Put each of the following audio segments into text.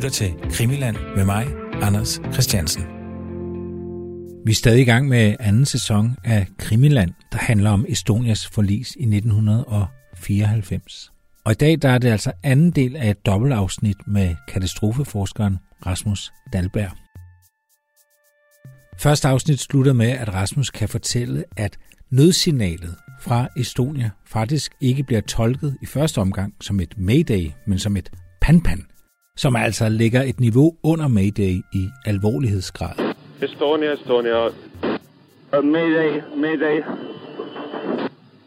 lytter til Krimiland med mig, Anders Christiansen. Vi er stadig i gang med anden sæson af Krimiland, der handler om Estonias forlis i 1994. Og i dag der er det altså anden del af et dobbeltafsnit med katastrofeforskeren Rasmus Dalberg. Første afsnit slutter med, at Rasmus kan fortælle, at nødsignalet fra Estonia faktisk ikke bliver tolket i første omgang som et mayday, men som et panpan, som altså ligger et niveau under mayday i alvorlighedsgrad. Estonia, Estonia. Uh, mayday, mayday.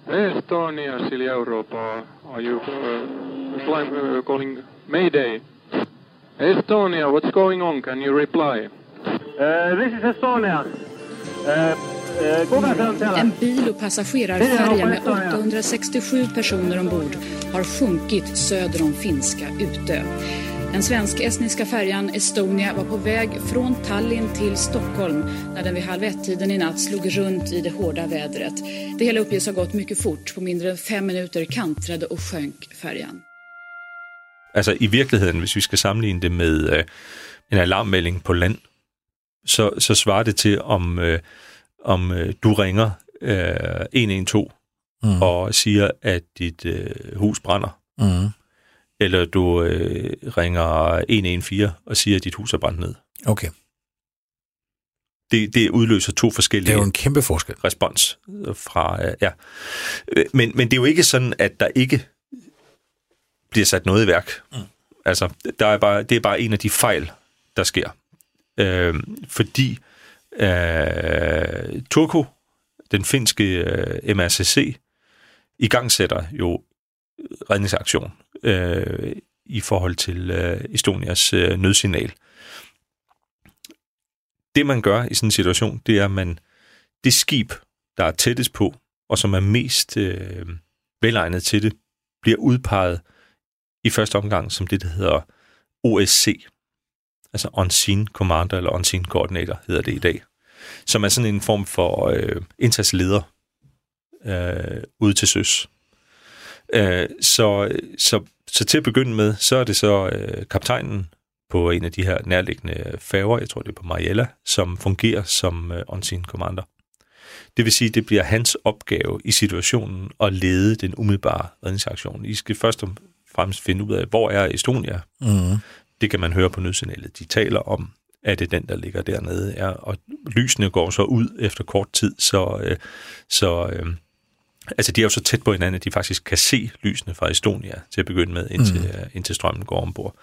Estonia, Silja Europa. Are you uh, flying, uh, calling Mayday? Estonia, what's going on? Can you reply? Uh, this is Estonia. Uh, uh. En bil och passagerarfärja med 867 personer ombord har sjunkit söder om finska Utö. Den svensk-estniska färjan Estonia var på väg från Tallinn till Stockholm när den vid halv ett-tiden i natt slog runt i det hårda vädret. Det hela uppges ha gått mycket fort. På mindre än fem minuter kantrade och sjönk färjan. Altså i virkeligheden, hvis vi skal sammenligne det med øh, en alarmmelding på land, så, så svarer det til, om, øh, om øh, du ringer øh, 112 mm. og siger, at dit øh, hus brænder. Mm. Eller du øh, ringer 114 og siger, at dit hus er brændt ned. Okay, Det, det udløser to forskellige det er jo en kæmpe forskel. respons fra, øh, ja. Øh, Men, men det er jo ikke sådan, at der ikke bliver sat noget i værk. Mm. Altså, der er bare, det er bare en af de fejl, der sker. Øh, fordi øh, Turku, den finske øh, MRCC, i gang sætter jo redningsaktion øh, i forhold til øh, Estonias øh, nødsignal. Det man gør i sådan en situation, det er, at man det skib, der er tættest på, og som er mest øh, velegnet til det, bliver udpeget i første omgang som det, der hedder OSC, altså Unseen Commander eller Unseen Coordinator hedder det i dag, som er sådan en form for øh, indsatsleder øh, ude til søs. Øh, så, så, så til at begynde med, så er det så øh, kaptajnen på en af de her nærliggende færger, jeg tror det er på Mariella, som fungerer som øh, Unseen Commander. Det vil sige, det bliver hans opgave i situationen at lede den umiddelbare redningsaktion. I skal først og fremmest finde ud af, hvor er Estonia? Mm. Det kan man høre på nødsignalet. De taler om, at det er den, der ligger dernede. Ja, og lysene går så ud efter kort tid, så, øh, så øh, altså de er jo så tæt på hinanden, at de faktisk kan se lysene fra Estonia til at begynde med, indtil, mm. øh, indtil strømmen går ombord.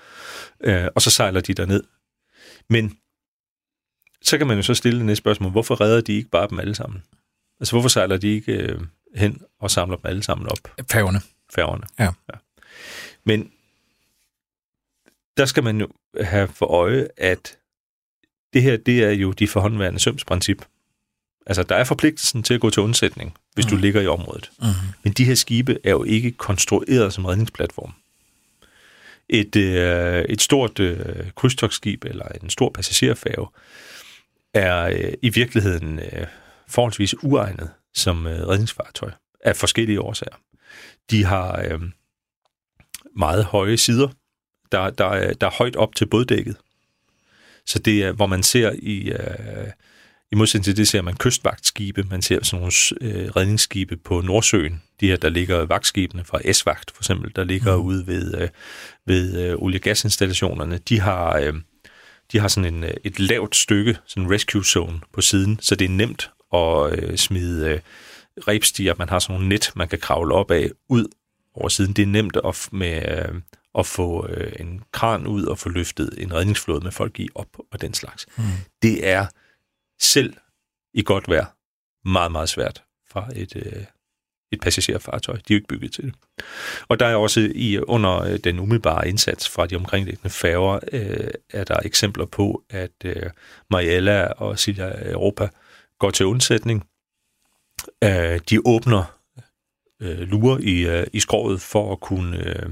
Øh, og så sejler de derned. Men så kan man jo så stille det næste spørgsmål, hvorfor redder de ikke bare dem alle sammen? Altså hvorfor sejler de ikke øh, hen og samler dem alle sammen op, Færgerne. færgerne? Ja. ja. Men der skal man jo have for øje, at det her, det er jo de forhåndværende sømsprincip. Altså, der er forpligtelsen til at gå til undsætning, hvis mm. du ligger i området. Mm. Men de her skibe er jo ikke konstrueret som redningsplatform. Et, øh, et stort øh, krydstogsskib eller en stor passagerfærge er øh, i virkeligheden øh, forholdsvis uegnet som øh, redningsfartøj af forskellige årsager. De har øh, meget høje sider. Der, der, er, der er højt op til båddækket. Så det er, hvor man ser i, øh, i modsætning til det, ser man kystvagtskibe, man ser sådan nogle øh, redningsskibe på Nordsøen, de her, der ligger vagtskibene fra S-vagt for eksempel, der ligger mm. ude ved, øh, ved øh, olie- og gasinstallationerne, de har, øh, de har sådan en, øh, et lavt stykke, sådan en rescue zone på siden, så det er nemt at øh, smide øh, rebstiger, man har sådan nogle net, man kan kravle op af, ud over siden. Det er nemt at, med, øh, at få øh, en kran ud og få løftet en redningsflåde med folk i op og den slags. Mm. Det er selv i godt vejr meget, meget svært fra et, øh, et passagerfartøj. De er jo ikke bygget til det. Og der er også i under øh, den umiddelbare indsats fra de omkringliggende færger, øh, er der eksempler på, at øh, Mariella og Silja Europa går til undsætning. Øh, de åbner øh, lurer i, øh, i skroget for at kunne øh,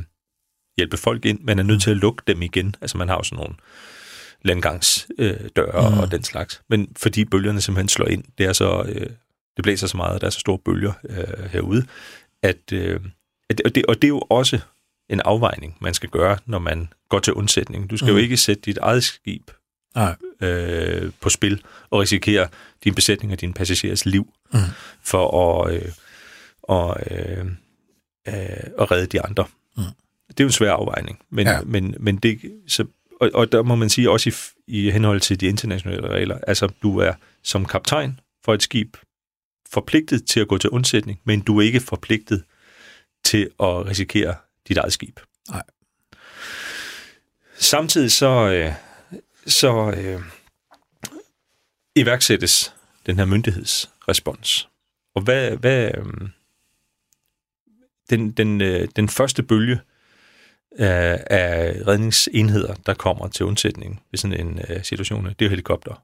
hjælpe folk ind. Man er nødt til at lukke dem igen. Altså man har jo sådan nogle landgangsdøre øh, døre Mm. og den slags. Men fordi bølgerne simpelthen slår ind, det er så øh, det blæser så meget, og der er så store bølger øh, herude, at, øh, at og, det, og det er jo også en afvejning, man skal gøre, når man går til undsætning. Du skal mm. jo ikke sætte dit eget skib Nej. øh, på spil og risikere din besætning og dine passagerers liv Mm. for at, øh, og, øh, øh, at redde de andre. Mm. Det er jo en svær afvejning, men, ja. men, men det, så, og, og der må man sige også i, i henhold til de internationale regler, altså du er som kaptajn for et skib forpligtet til at gå til undsætning, men du er ikke forpligtet til at risikere dit eget skib. Nej. Samtidig så, øh, så øh, iværksættes den her myndighedsrespons. Og hvad, hvad øh, den, den, øh, den første bølge af, af redningsenheder, der kommer til undsætning ved sådan en øh, situation, det er jo helikopter.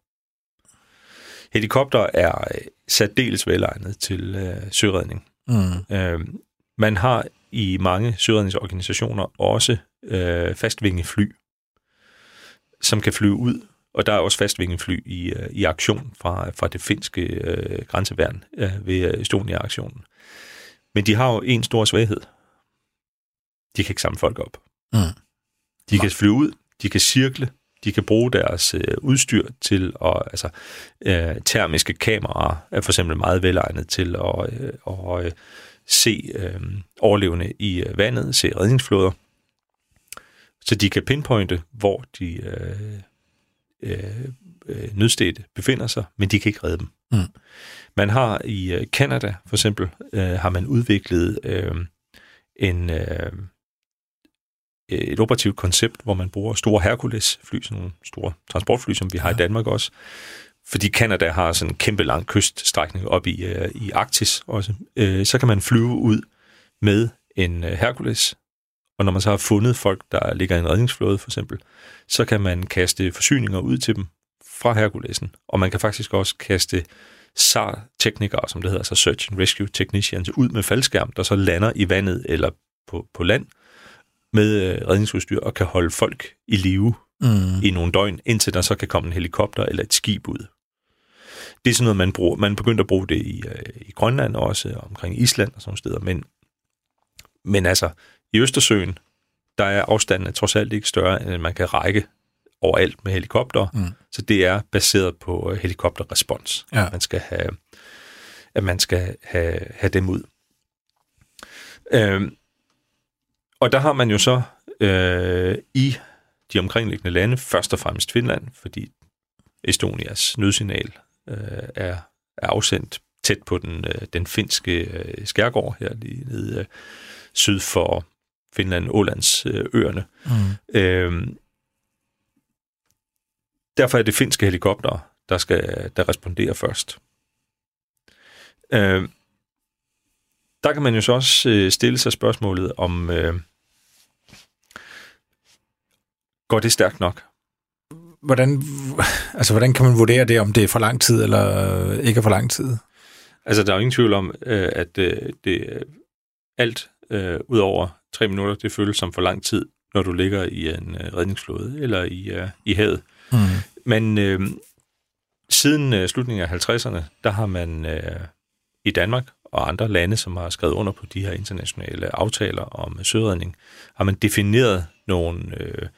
Helikopter er øh, særdeles velegnet til øh, søredning. Mm. Øh, man har i mange søredningsorganisationer også øh, fastvingefly, som kan flyve ud, og der er også fastvingefly i, øh, i aktion fra, fra det finske øh, grænseværn øh, ved øh, Estonia-aktionen. Men de har jo en stor svaghed. De kan ikke samle folk op. Mm. De kan flyve ud, de kan cirkle, de kan bruge deres øh, udstyr til at, altså, øh, termiske kameraer er for eksempel meget velegnet til at, øh, at øh, se øh, overlevende i øh, vandet, se redningsflåder, så de kan pinpointe, hvor de øh, øh, øh, nødstedte befinder sig, men de kan ikke redde dem. Mm. Man har i øh, Canada for eksempel, øh, har man udviklet øh, en, øh, et operativt koncept, hvor man bruger store Hercules-fly, sådan nogle store transportfly, som vi har ja. i Danmark også. Fordi Canada har sådan en kæmpe lang kyststrækning op i, øh, i Arktis også. Øh, så kan man flyve ud med en øh, Hercules, og når man så har fundet folk, der ligger i en redningsflåde for eksempel, så kan man kaste forsyninger ud til dem fra Herculesen. Og man kan faktisk også kaste SAR-teknikere, som det hedder, altså Search and Rescue Technicians, ud med faldskærm, der så lander i vandet eller på, på land med øh, redningsudstyr og kan holde folk i live Mm. i nogle døgn, indtil der så kan komme en helikopter eller et skib ud. Det er sådan noget, man bruger. Man begyndte at bruge det i, øh, i Grønland også, og omkring Island og sådan nogle steder. Men, men altså, i Østersøen, der er afstanden trods alt ikke større, end man kan række overalt med helikopter. Mm. Så det er baseret på øh, helikopterrespons. Ja. At man skal have, at man skal have, have dem ud. Øhm, og der har man jo så øh, i de omkringliggende lande, først og fremmest Finland, fordi Estonias nødsignal øh, er, er afsendt tæt på den, øh, den finske øh, skærgård her lige nede øh, syd for Finland, Ålands øh, øerne. Mm. Øh, derfor er det finske helikopter, der skal der responderer først. Øh, der kan man jo så også øh, stille sig spørgsmålet om, øh, går det stærkt nok? Hvordan, altså, hvordan kan man vurdere det, om det er for lang tid eller ikke er for lang tid? Altså, der er jo ingen tvivl om, øh, at øh, det alt øh, ud over tre minutter, det føles som for lang tid, når du ligger i en øh, redningsflåde eller i, øh, i havet. Mm. Men øh, siden øh, slutningen af 50'erne, der har man øh, i Danmark og andre lande, som har skrevet under på de her internationale aftaler om søredning, har man defineret nogle øh,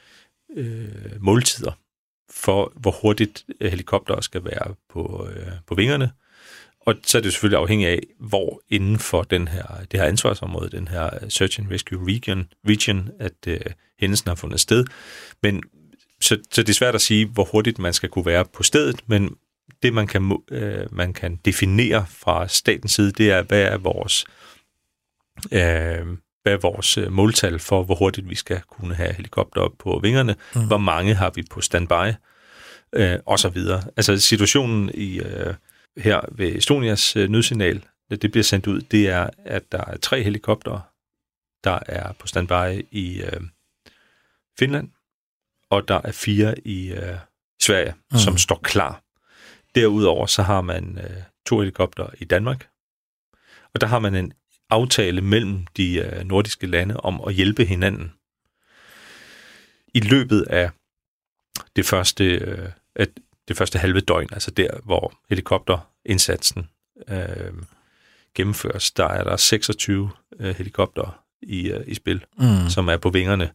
øh, måltider for, hvor hurtigt øh, helikopter skal være på, øh, på vingerne. Og så er det selvfølgelig afhængigt af, hvor inden for den her, det her ansvarsområde, den her øh, Search and Rescue Region, region at øh, hændelsen har fundet sted. Men så, så det er svært at sige, hvor hurtigt man skal kunne være på stedet, men det, man kan, øh, man kan definere fra statens side, det er, hvad er vores, øh, hvad vores øh, måltal for, hvor hurtigt vi skal kunne have helikopter op på vingerne, mm. hvor mange har vi på standby, øh, og så videre. Altså situationen i, øh, her ved Estonias øh, nødsignal, det det bliver sendt ud, det er, at der er tre helikoptere, der er på standby i øh, Finland, og der er fire i øh, Sverige, mm. Som står klar. Derudover så har man øh, to helikopter i Danmark, og der har man en aftale mellem de øh, nordiske lande om at hjælpe hinanden. I løbet af det første, øh, at det første halve døgn, altså der, hvor helikopterindsatsen øh, gennemføres, der er der 26 øh, helikopter i, øh, i spil, Mm. som er på vingerne.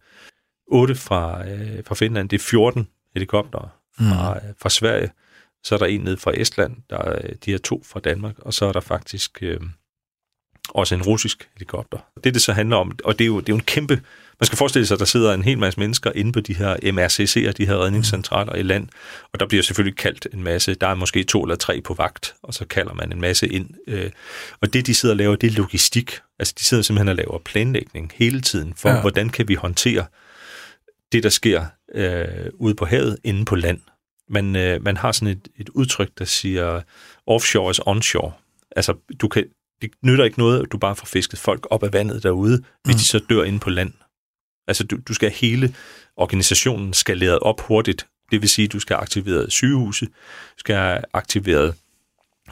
8 fra, øh, fra Finland, det er 14 helikoptere fra, mm. fra Sverige. Så er der en ned fra Estland, der er de her to fra Danmark, og så er der faktisk øh, også en russisk helikopter. Det, det så handler om, og det er jo, det er jo en kæmpe... Man skal forestille sig, at der sidder en hel masse mennesker inde på de her MRCC'er, de her redningscentraler i land, og der bliver selvfølgelig kaldt en masse. Der er måske to eller tre på vagt, og så kalder man en masse ind. Øh, og det, de sidder og laver, det er logistik. Altså, de sidder simpelthen og laver planlægning hele tiden for, Ja. ja. hvordan kan vi håndtere det, der sker øh, ude på havet, inde på land. Man, øh, man har sådan et, et udtryk, der siger, offshore is onshore. Altså, du kan, det nytter ikke noget, at du bare får fisket folk op af vandet derude, hvis de så dør inde på land. Altså, du, du skal hele organisationen skaleret op hurtigt. Det vil sige, at du skal have aktiveret sygehuse, du skal have aktiveret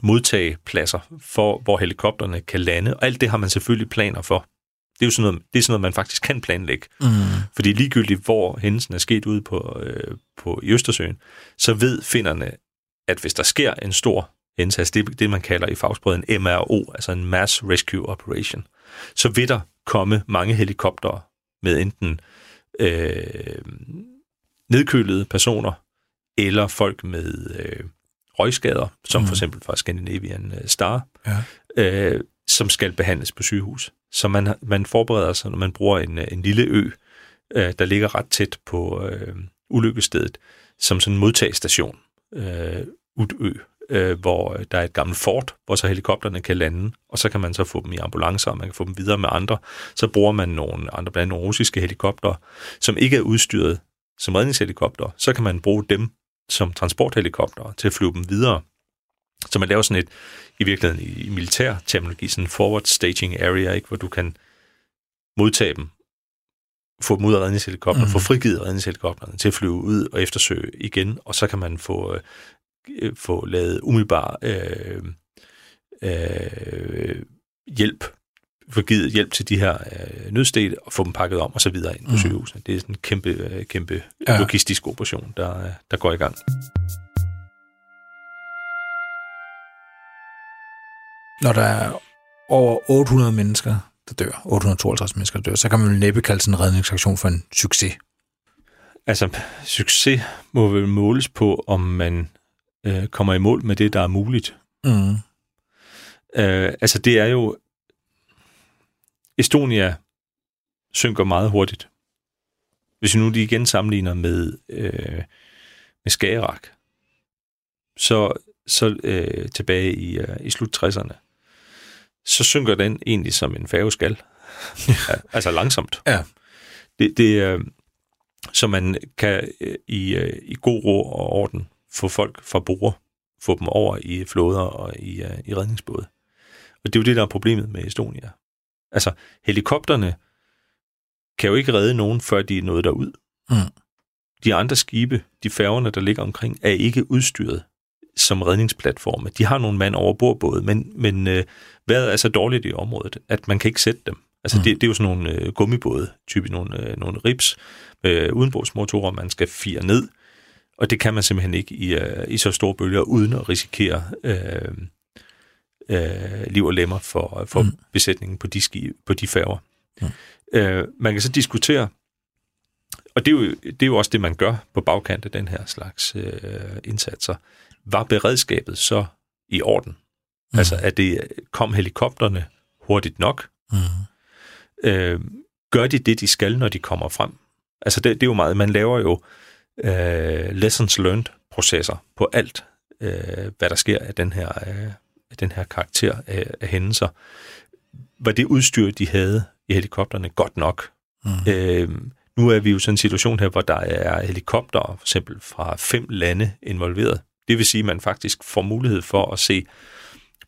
modtagepladser, for, hvor helikopterne kan lande. Og alt det har man selvfølgelig planer for. Det er jo sådan noget, det er sådan noget man faktisk kan planlægge. Mm. Fordi ligegyldigt, hvor hændelsen er sket ude på, øh, på i Østersøen, så ved finnerne, at hvis der sker en stor altså det, det man kalder i fagsproget en MRO, altså en Mass Rescue Operation, så vil der komme mange helikoptere med enten øh, nedkølede personer, eller folk med øh, røgskader, som mm. for eksempel fra Scandinavian øh, Star, Ja. øh, som skal behandles på sygehus. Så man, man forbereder sig, når man bruger en, øh, en lille ø, øh, der ligger ret tæt på øh, ulykkestedet, som sådan en modtagstation, øh, Udø, øh, hvor der er et gammelt fort, hvor så helikopterne kan lande, og så kan man så få dem i ambulancer, og man kan få dem videre med andre. Så bruger man nogle andre, blandt andet nogle russiske helikopter, som ikke er udstyret som redningshelikopter. Så kan man bruge dem som transporthelikopter til at flyve dem videre. Så man laver sådan et, i virkeligheden i, militær terminologi, sådan en forward staging area, ikke, hvor du kan modtage dem, få dem ud af redningshelikopter, mm. få frigivet redningshelikopterne til at flyve ud og eftersøge igen, og så kan man få, øh, få lavet umiddelbar øh, øh, hjælp, få givet hjælp til de her øh, nødstede og få dem pakket om og så videre ind på mm. sygehusene. Det er sådan en kæmpe, øh, kæmpe Ja. logistisk operation, der, øh, der går i gang. Når der er over 800 mennesker, der dør, 852 mennesker, der dør, så kan man næppe kalde sådan en redningsaktion for en succes. Altså, succes må vel måles på, om man øh, kommer i mål med det, der er muligt. Mm. Øh, altså, det er jo... Estonia synker meget hurtigt. Hvis vi nu lige igen sammenligner med, øh, med Skagerrak, så, så øh, tilbage i, øh, i slut 60'erne, så synker den egentlig som en færge skal. Ja, altså langsomt. Ja. Det, det, øh, så man kan øh, i, øh, i god ro og orden få folk fra bord, få dem over i flåder og i, øh, i redningsbåde. Og det er jo det, der er problemet med Estonia. Altså, helikopterne kan jo ikke redde nogen, før de er nået derud. Mm. De andre skibe, de færgerne, der ligger omkring, er ikke udstyret som redningsplatforme. De har nogle mand over bordbåde, men, men øh, vejret er så dårligt i området, at man kan ikke sætte dem. Altså, mm. det, det er jo sådan nogle øh, gummibåde, typisk nogle, øh, nogle rips, øh, udenbordsmotorer, man skal fire ned, og det kan man simpelthen ikke i, øh, i så store bølger, uden at risikere øh, øh, liv og lemmer for, for Mm. besætningen på de, ski, på de færger. Mm. Øh, man kan så diskutere, og det er, jo, det er jo også det, man gør på bagkant af den her slags øh, indsatser. Var beredskabet så i orden? Mm. Altså, at det kom helikopterne hurtigt nok? Mm. øh, gør de det, de skal, når de kommer frem? Altså, det, det er jo meget, man laver jo øh, lessons learned processer på alt, øh, hvad der sker af den her, øh, af den her karakter af, af hændelser. Var det udstyr, de havde i helikopterne, godt nok? Mm. Øh, nu er vi jo sådan en situation her, hvor der er helikopter, for eksempel fra fem lande involveret. Det vil sige, at man faktisk får mulighed for at se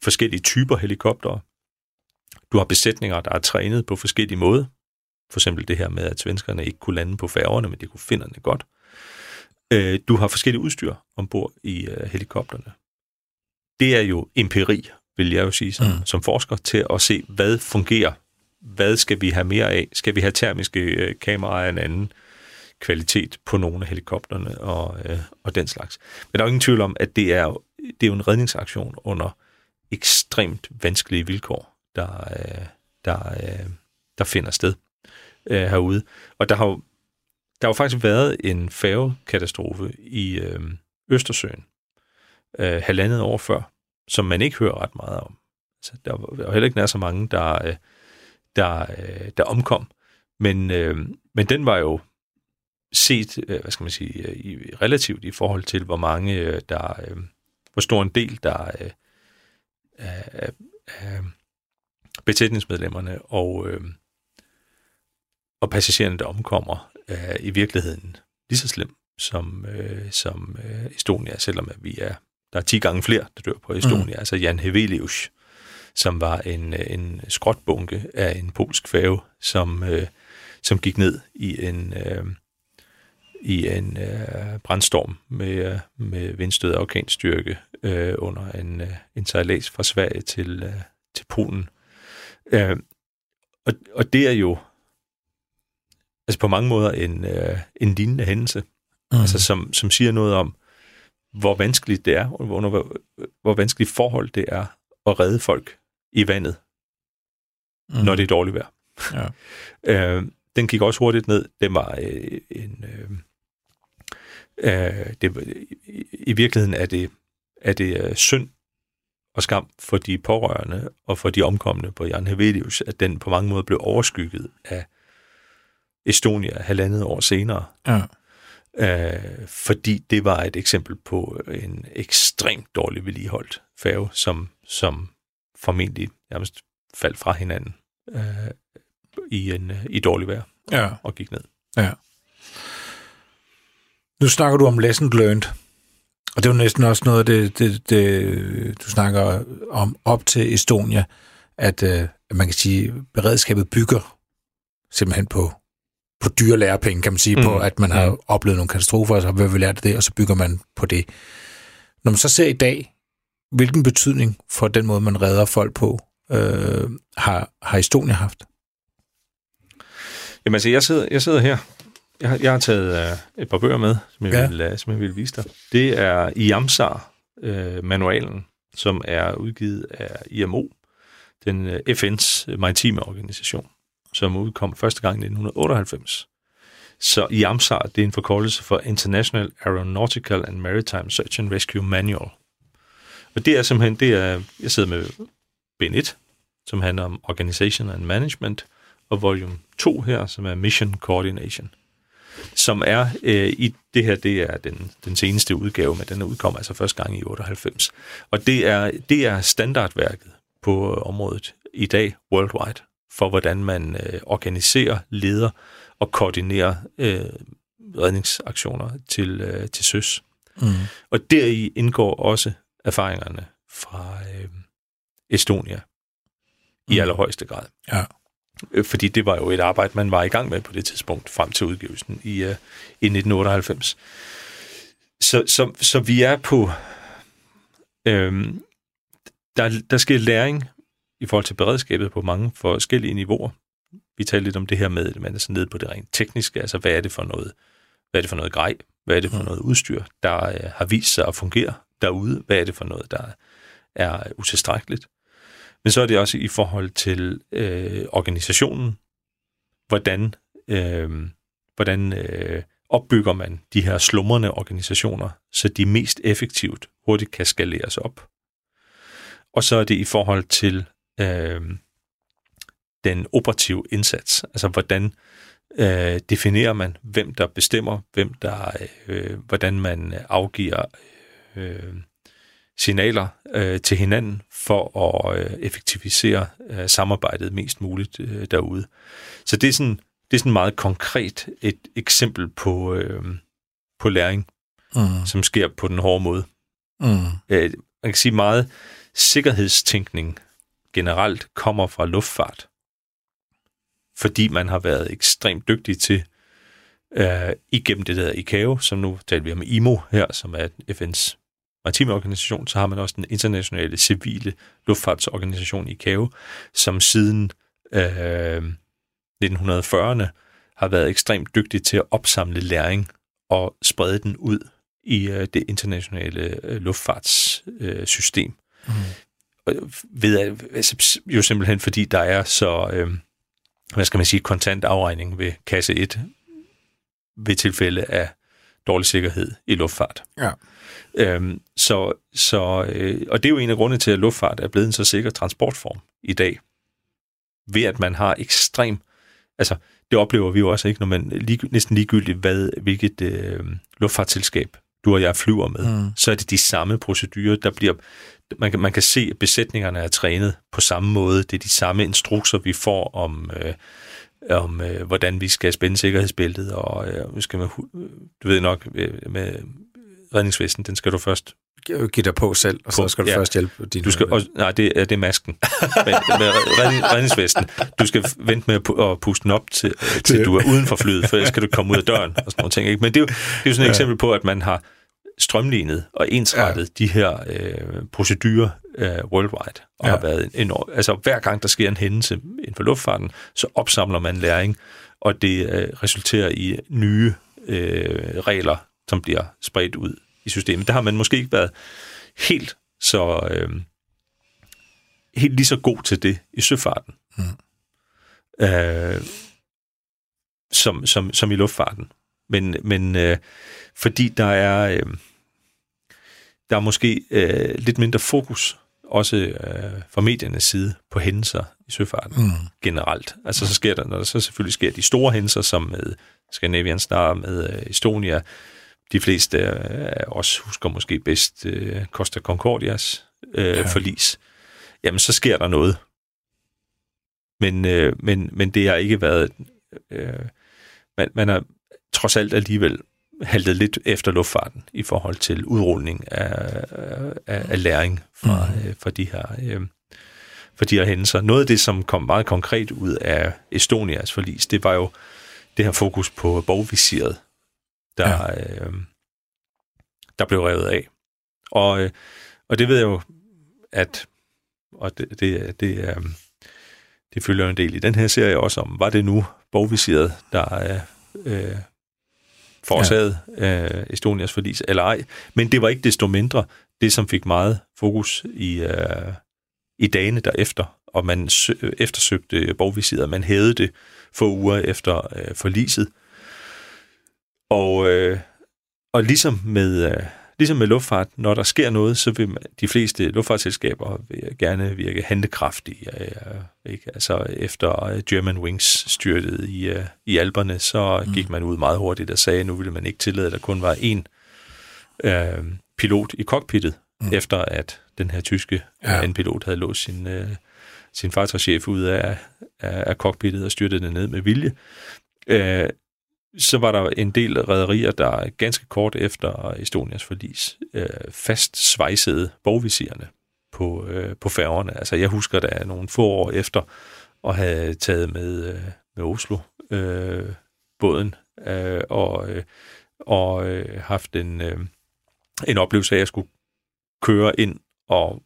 forskellige typer helikoptere. Du har besætninger, der er trænet på forskellige måder. For eksempel det her med, at svenskerne ikke kunne lande på færgerne, men de kunne finde det godt. Øh, Du har forskellige udstyr ombord i øh, helikopterne. Det er jo empiri, vil jeg jo sige, som, Mm. som forsker, til at se, hvad fungerer. Hvad skal vi have mere af? Skal vi have termiske øh, kameraer af en anden kvalitet på nogle af helikopterne og, øh, og den slags? Men der er jo ingen tvivl om, at det er, jo- det er jo en redningsaktion under ekstremt vanskelige vilkår, der, øh, der, øh, der finder sted øh, herude. Og der har jo der har jo faktisk været en færgekatastrofe i øh, Østersøen øh, halvandet år før, som man ikke hører ret meget om. Altså, der, var, heller ikke nær så mange, der, øh, der, øh, der omkom. Men, øh, men den var jo set, øh, hvad skal man sige, øh, i, relativt i forhold til, hvor mange øh, der, øh, hvor stor en del der øh, af, af betætningsmedlemmerne og, øh, og passagererne, der omkommer, er i virkeligheden lige så slem som, øh, som øh, Estonia, selvom at vi er, der er 10 gange flere, der dør på Estonia. Mm. Altså Jan Hevelius, som var en, en skrotbunke af en polsk færge, som, øh, som gik ned i en, øh, i en øh, brandstorm med, med vindstød og orkanstyrke øh, under en, øh, en sejlads fra Sverige til, øh, til Polen. Øh, og, og det er jo altså på mange måder en, øh, en lignende hændelse, mm. altså som, som siger noget om, hvor vanskeligt det er, og hvor, hvor, hvor vanskeligt forhold det er at redde folk i vandet, mm. når det er dårligt vejr. Ja. øh, den gik også hurtigt ned. Det var øh, en... Øh, øh, det, i, I virkeligheden er det, er det øh, synd og skam for de pårørende og for de omkomne på Jan Hevelius, at den på mange måder blev overskygget af Estonia halvandet år senere. Ja. Øh, fordi det var et eksempel på en ekstremt dårlig vedligeholdt færge, som, som formentlig nærmest faldt fra hinanden øh, i, en, i dårlig vejr ja. og gik ned. Ja. Nu snakker du om lesson learned, og det jo næsten også noget, det, det, det, du snakker om op til Estonia, at øh, man kan sige, beredskabet bygger simpelthen på på dyre lærepenge, kan man sige, mm. på at man har mm. oplevet nogle katastrofer, og så har vi lært det, og så bygger man på det. Når man så ser i dag, hvilken betydning for den måde, man redder folk på, øh, har, har Estonia haft? Jamen altså, jeg sidder, jeg sidder her. Jeg har, jeg har taget uh, et par bøger med, som jeg, ja. vil, uh, som jeg vil vise dig. Det er IAMSAR-manualen, uh, som er udgivet af IMO, den uh, FN's maritime organisation som udkom første gang i 1998. Så IAMSAR, det er en forkortelse for International Aeronautical and Maritime Search and Rescue Manual. Og det er simpelthen, det er, jeg sidder med bind 1, som handler om Organization and Management, og volume 2 her, som er Mission Coordination, som er øh, i det her, det er den, den seneste udgave, men den udkom altså første gang i 98. Og det er, det er standardværket på øh, området i dag worldwide for, hvordan man øh, organiserer, leder og koordinerer øh, redningsaktioner til, øh, til søs. Mm. Og deri indgår også erfaringerne fra øh, Estonia i mm. allerhøjeste grad. Ja. Øh, fordi det var jo et arbejde, man var i gang med på det tidspunkt, frem til udgivelsen i, øh, i 1998. Så, så, så vi er på... Øh, der, der sker læring i forhold til beredskabet på mange forskellige niveauer. Vi talte lidt om det her med, at man er sådan nede på det rent tekniske, altså hvad er det for noget, hvad er det for noget grej, hvad er det for mm. noget udstyr, der øh, har vist sig at fungere derude, hvad er det for noget, der er utilstrækkeligt. Men så er det også i forhold til øh, organisationen, hvordan, øh, hvordan øh, opbygger man de her slumrende organisationer, så de mest effektivt hurtigt kan skaleres op. Og så er det i forhold til øh, den operative indsats. Altså, hvordan øh, definerer man, hvem der bestemmer, hvem der, øh, hvordan man afgiver øh, signaler øh, til hinanden for at øh, effektivisere øh, samarbejdet mest muligt øh, derude. Så det er sådan, det er sådan meget konkret et eksempel på, øh, på læring, mm. som sker på den hårde måde. Mm. Øh, man kan sige meget sikkerhedstænkning generelt kommer fra luftfart. Fordi man har været ekstremt dygtig til, øh, igennem det der ICAO, som nu taler vi om IMO her, som er FN's maritime organisation, så har man også den internationale civile luftfartsorganisation ICAO, som siden øh, 1940'erne har været ekstremt dygtig til at opsamle læring og sprede den ud i øh, det internationale øh, luftfartssystem. Mm ved altså, jo simpelthen fordi der er så, øh, hvad skal man sige, kontant afregning ved kasse 1 ved tilfælde af dårlig sikkerhed i luftfart. Ja. Øhm, så, så, øh, og det er jo en af grundene til, at luftfart er blevet en så sikker transportform i dag. Ved at man har ekstrem... Altså, det oplever vi jo også ikke, når man lig, næsten ligegyldigt, hvad, hvilket øh, luftfartsselskab du og jeg flyver med, mm. så er det de samme procedurer, der bliver... Man kan, man kan se, at besætningerne er trænet på samme måde. Det er de samme instrukser, vi får om... Øh, om øh, hvordan vi skal spænde sikkerhedsbæltet, og øh, skal man, du ved nok, øh, med redningsvesten, den skal du først give dig på selv, og så skal du ja. først hjælpe din... Du skal også, nej, det er, det er masken. med, med redningsvesten. Du skal vente med at, puste den op, til, til du er uden for flyet, for ellers skal du komme ud af døren og sådan nogle ting. Ikke? Men det er jo, det er jo sådan et ja. eksempel på, at man har strømlignet og ensrettet ja. de her øh, procedurer øh, worldwide. Og ja. har været en, en, altså hver gang der sker en hændelse inden for luftfarten, så opsamler man læring, og det øh, resulterer i nye øh, regler, som bliver spredt ud i systemet. Der har man måske ikke været helt så øh, helt lige så god til det i søfarten. Mm. Øh, som, som, som i luftfarten. Men, men øh, fordi der er øh, der er måske øh, lidt mindre fokus også øh, fra mediernes side på hændelser i søfarten mm. generelt. Altså så sker der, når der så selvfølgelig sker de store hændelser, som med Scandinavian Star, med øh, Estonia, de fleste af os husker måske bedst øh, Costa Concordias øh, ja. forlis, jamen så sker der noget. Men, øh, men, men det har ikke været... Øh, man, man har trods alt alligevel haltet lidt efter luftfarten i forhold til udrulning af, af, af læring fra, mm. øh, fra de her... Øh, for de her hændelser. Noget af det, som kom meget konkret ud af Estonias forlis, det var jo det her fokus på bogvisiret, der, ja. øh, der blev revet af. Og, øh, og det ved jeg jo, at og det, det, det, øh, det følger en del i den her serie også om, var det nu bogvisiret, der øh, forårsaget ja. øh, Estonias forlis, eller ej. Men det var ikke desto mindre det, som fik meget fokus i, øh, i dagene derefter, og man eftersøgte bogvisiret. Man hævede det få uger efter øh, forliset. Og, øh, og ligesom med, øh, ligesom med luftfart, når der sker noget, så vil de fleste luftfartsselskaber vil gerne virke handlekraftige. Øh, ikke? Altså efter German Wings styrtede i, øh, i alberne, så mm. gik man ud meget hurtigt og sagde, at nu ville man ikke tillade, at der kun var én øh, pilot i cockpittet, mm. efter at den her tyske ja. pilot havde låst sin, øh, sin fartøjschef ud af, af, af cockpittet og styrtede det ned med vilje. Øh, så var der en del rædderier, der ganske kort efter Estonias forlis øh, fast svejsede bogvisierne på, øh, på færgerne. Altså jeg husker da nogle få år efter at have taget med, øh, med Oslo øh, båden øh, og, øh, og øh, haft en, øh, en oplevelse af, at jeg skulle køre ind og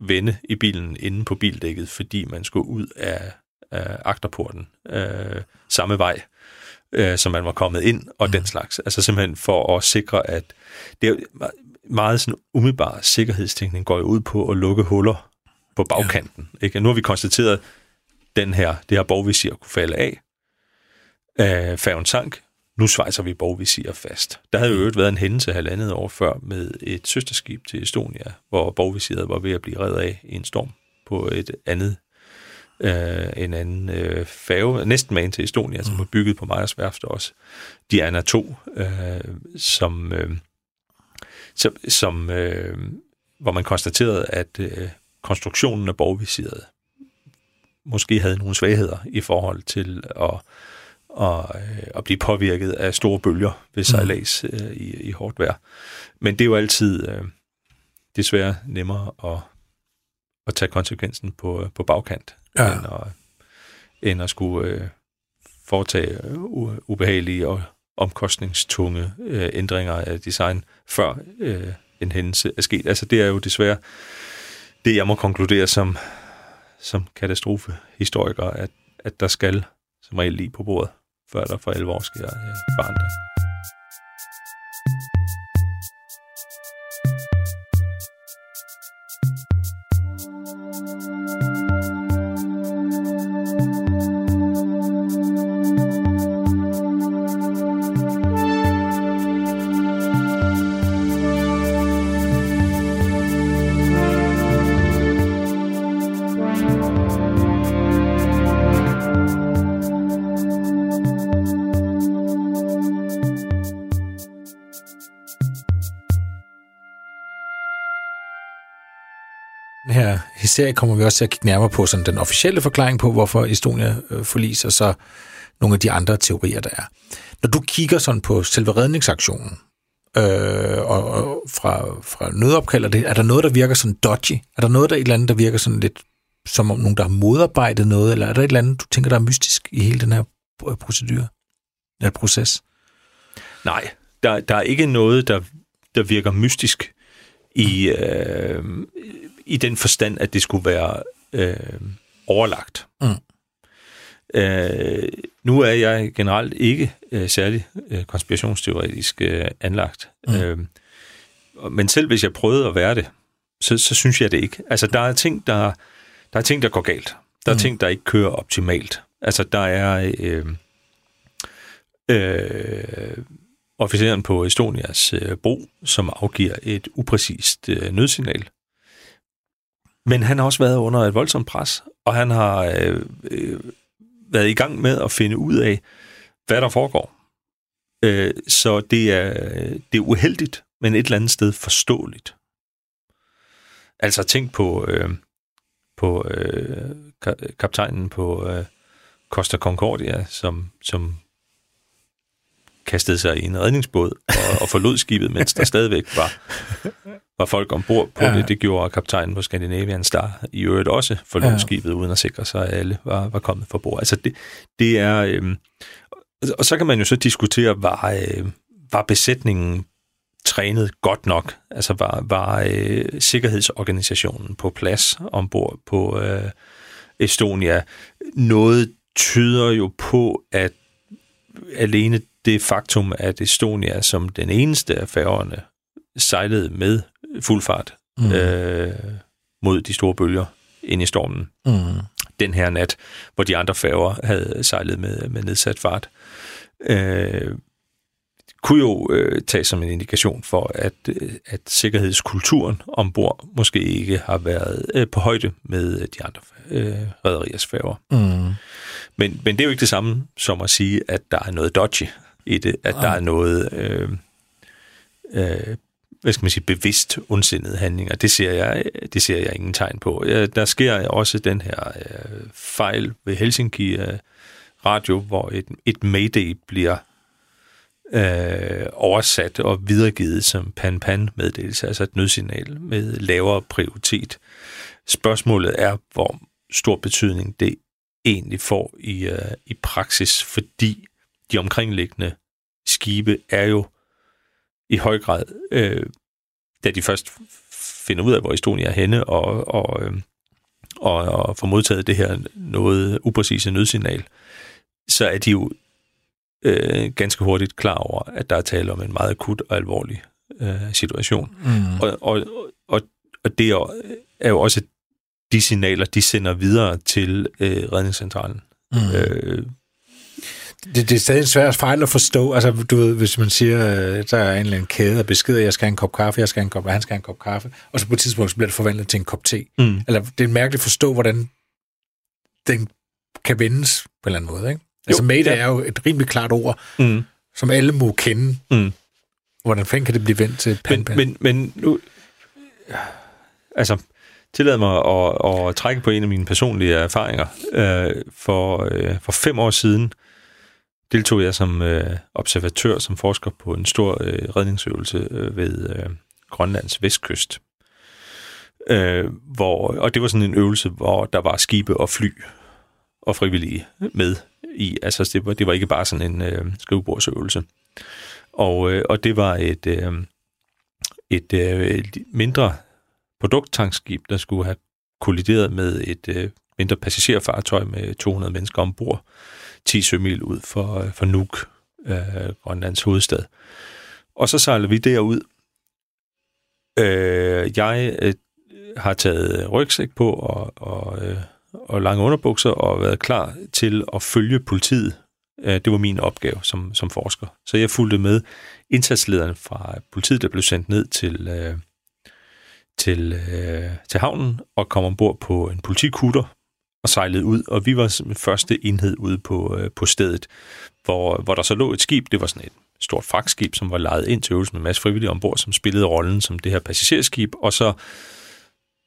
vende i bilen inde på bildækket, fordi man skulle ud af, af agterporten øh, samme vej øh, som man var kommet ind, og mm. den slags. Altså simpelthen for at sikre, at det er meget sådan umiddelbar sikkerhedstænkning går jo ud på at lukke huller på bagkanten. Ja. Ikke? Nu har vi konstateret, at den her, det her borgvisir kunne falde af. Øh, færgen sank. Nu svejser vi borgvisir fast. Der havde jo øvrigt været en hændelse halvandet år før med et søsterskib til Estonia, hvor borgvisiret var ved at blive reddet af i en storm på et andet øh, en anden øh, færge, næsten man til Estonia, mm. som er bygget på Meyers værft også. Diana 2, øh, som, øh, som, som øh, hvor man konstaterede, at øh, konstruktionen af borgvisiret måske havde nogle svagheder i forhold til at, at, øh, at blive påvirket af store bølger ved mm. sejlads øh, i, i hårdt vejr. Men det er jo altid øh, desværre nemmere at, at tage konsekvensen på, på bagkant ja. end, at, end at skulle øh, foretage u- ubehagelige og omkostningstunge øh, ændringer af design, før øh, en hændelse er sket. Altså det er jo desværre det, jeg må konkludere som, som katastrofehistoriker, at, at der skal som regel lige på bordet, før der for alvor sker øh, forandring. Serie kommer vi også til at kigge nærmere på sådan den officielle forklaring på, hvorfor Estonia øh, forliser, og så nogle af de andre teorier, der er. Når du kigger sådan på selve redningsaktionen, øh, og, og fra, fra nødopkald, er, det, er der noget, der virker sådan dodgy? Er der noget, der et eller andet, der virker sådan lidt som om nogen, der har modarbejdet noget, eller er der et eller andet, du tænker, der er mystisk i hele den her procedure, eller proces? Nej, der, der er ikke noget, der, der virker mystisk i, øh, i den forstand, at det skulle være øh, overlagt. Mm. Øh, nu er jeg generelt ikke øh, særlig øh, konspirationsteoretisk øh, anlagt. Mm. Øh, men selv hvis jeg prøvede at være det, så, så synes jeg det ikke. Altså, der er ting, der, der, er ting, der går galt. Der er mm. ting, der ikke kører optimalt. Altså, der er... Øh, øh, officeren på Estonias øh, bro, som afgiver et upræcist øh, nødsignal. Men han har også været under et voldsomt pres, og han har øh, øh, været i gang med at finde ud af, hvad der foregår. Øh, så det er, det er uheldigt, men et eller andet sted forståeligt. Altså tænk på, øh, på øh, kaptajnen på øh, Costa Concordia, som, som kastede sig i en redningsbåd og, og forlod skibet, mens der stadigvæk var, var folk ombord på ja. det. Det gjorde kaptajnen på Scandinavian Star i øvrigt også forlod ja. skibet, uden at sikre sig, at alle var, var kommet fra bord. Altså det, det er... Øh, og så kan man jo så diskutere, var, øh, var besætningen trænet godt nok? Altså var, var øh, sikkerhedsorganisationen på plads ombord på øh, Estonia? Noget tyder jo på, at alene det faktum, at Estonia som den eneste af færgerne sejlede med fuld fart mm. øh, mod de store bølger ind i stormen. Mm. Den her nat, hvor de andre færger havde sejlet med, med nedsat fart. Øh, kunne jo øh, tage som en indikation for, at, øh, at sikkerhedskulturen ombord måske ikke har været øh, på højde med de andre øh, rædderiers færger. Mm. Men, men det er jo ikke det samme som at sige, at der er noget dodgy i det, at der er noget, øh, øh, hvad skal man sige, bevidst ondsindet handlinger. Det ser jeg, det ser jeg ingen tegn på. Der sker også den her øh, fejl ved Helsinki øh, Radio, hvor et, et mayday bliver øh, oversat og videregivet som pan-pan-meddelelse, altså et nødsignal med lavere prioritet. Spørgsmålet er, hvor stor betydning det egentlig får i, øh, i praksis, fordi de omkringliggende skibe er jo i høj grad, øh, da de først finder ud af, hvor Estonia er henne, og, og, øh, og, og får modtaget det her noget upræcise nødsignal, så er de jo øh, ganske hurtigt klar over, at der er tale om en meget akut og alvorlig øh, situation. Mm. Og, og, og, og det er, jo også de signaler, de sender videre til øh, redningscentralen. Mm. Øh, det, det er stadig en svær fejl at forstå. Altså, du ved, hvis man siger, øh, der er en eller anden kæde af beskeder, jeg skal have en kop kaffe, jeg skal have en kop, han skal have en kop kaffe, og så på et tidspunkt så bliver det forvandlet til en kop te. Mm. Eller det er mærkeligt at forstå, hvordan den kan vendes på en eller anden måde, ikke? Altså, mate ja. er jo et rimelig klart ord, mm. som alle må kende. Mm. Hvordan fanden kan det blive vendt til pan, men, men, men nu... Altså, tillad mig at, at trække på en af mine personlige erfaringer. Øh, for, øh, for fem år siden deltog jeg som øh, observatør, som forsker på en stor øh, redningsøvelse øh, ved øh, Grønlands vestkyst. Øh, hvor, og det var sådan en øvelse, hvor der var skibe og fly og frivillige med i. Altså det var, det var ikke bare sådan en øh, skrivebordsøvelse. Og, øh, og det var et, øh, et, øh, et mindre produkttankskib, der skulle have kollideret med et øh, mindre passagerfartøj med 200 mennesker ombord, 10 sømil ud for, øh, for Nuuk, øh, Grønlands hovedstad. Og så sejler vi derud. Øh, jeg øh, har taget rygsæk på og, og, øh, og lange underbukser og været klar til at følge politiet. Øh, det var min opgave som, som forsker. Så jeg fulgte med indsatslederen fra politiet, der blev sendt ned til, øh, til, øh, til havnen og kom ombord på en politikutter og sejlede ud, og vi var første enhed ude på, øh, på stedet, hvor, hvor der så lå et skib, det var sådan et stort fragtskib, som var lejet ind til øvelsen med en masse frivillige ombord, som spillede rollen som det her passagerskib, og så